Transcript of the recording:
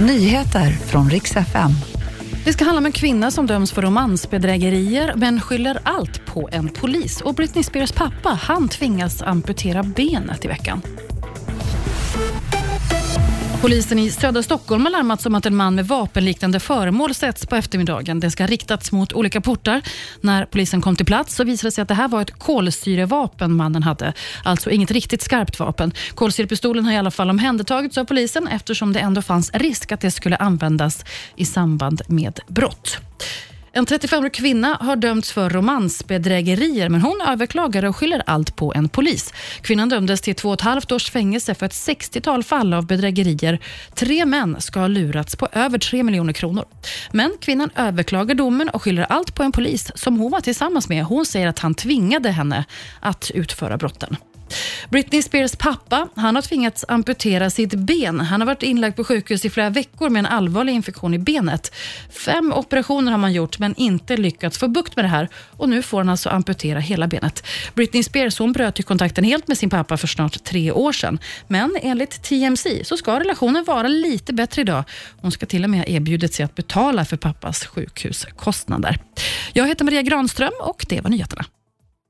Nyheter från riks FM. Det ska handla om en kvinna som döms för romansbedrägerier men skyller allt på en polis. Och Britney Spears pappa han tvingas amputera benet i veckan. Polisen i södra Stockholm har larmats om att en man med vapenliknande föremål sätts på eftermiddagen. Det ska ha riktats mot olika portar. När polisen kom till plats så visade det sig att det här var ett kolsyrevapen mannen hade. Alltså inget riktigt skarpt vapen. Kolsyrepistolen har i alla fall omhändertagits av polisen eftersom det ändå fanns risk att det skulle användas i samband med brott. En 35-årig kvinna har dömts för romansbedrägerier men hon överklagar och skyller allt på en polis. Kvinnan dömdes till två och ett halvt års fängelse för ett 60-tal fall av bedrägerier. Tre män ska ha lurats på över 3 miljoner kronor. Men kvinnan överklagar domen och skyller allt på en polis som hon var tillsammans med. Hon säger att han tvingade henne att utföra brotten. Britney Spears pappa han har tvingats amputera sitt ben. Han har varit inlagd på sjukhus i flera veckor med en allvarlig infektion i benet. Fem operationer har man gjort men inte lyckats få bukt med det här och nu får han alltså amputera hela benet. Britney Spears hon bröt ju kontakten helt med sin pappa för snart tre år sedan. Men enligt TMC så ska relationen vara lite bättre idag. Hon ska till och med ha erbjudit sig att betala för pappas sjukhuskostnader. Jag heter Maria Granström och det var nyheterna.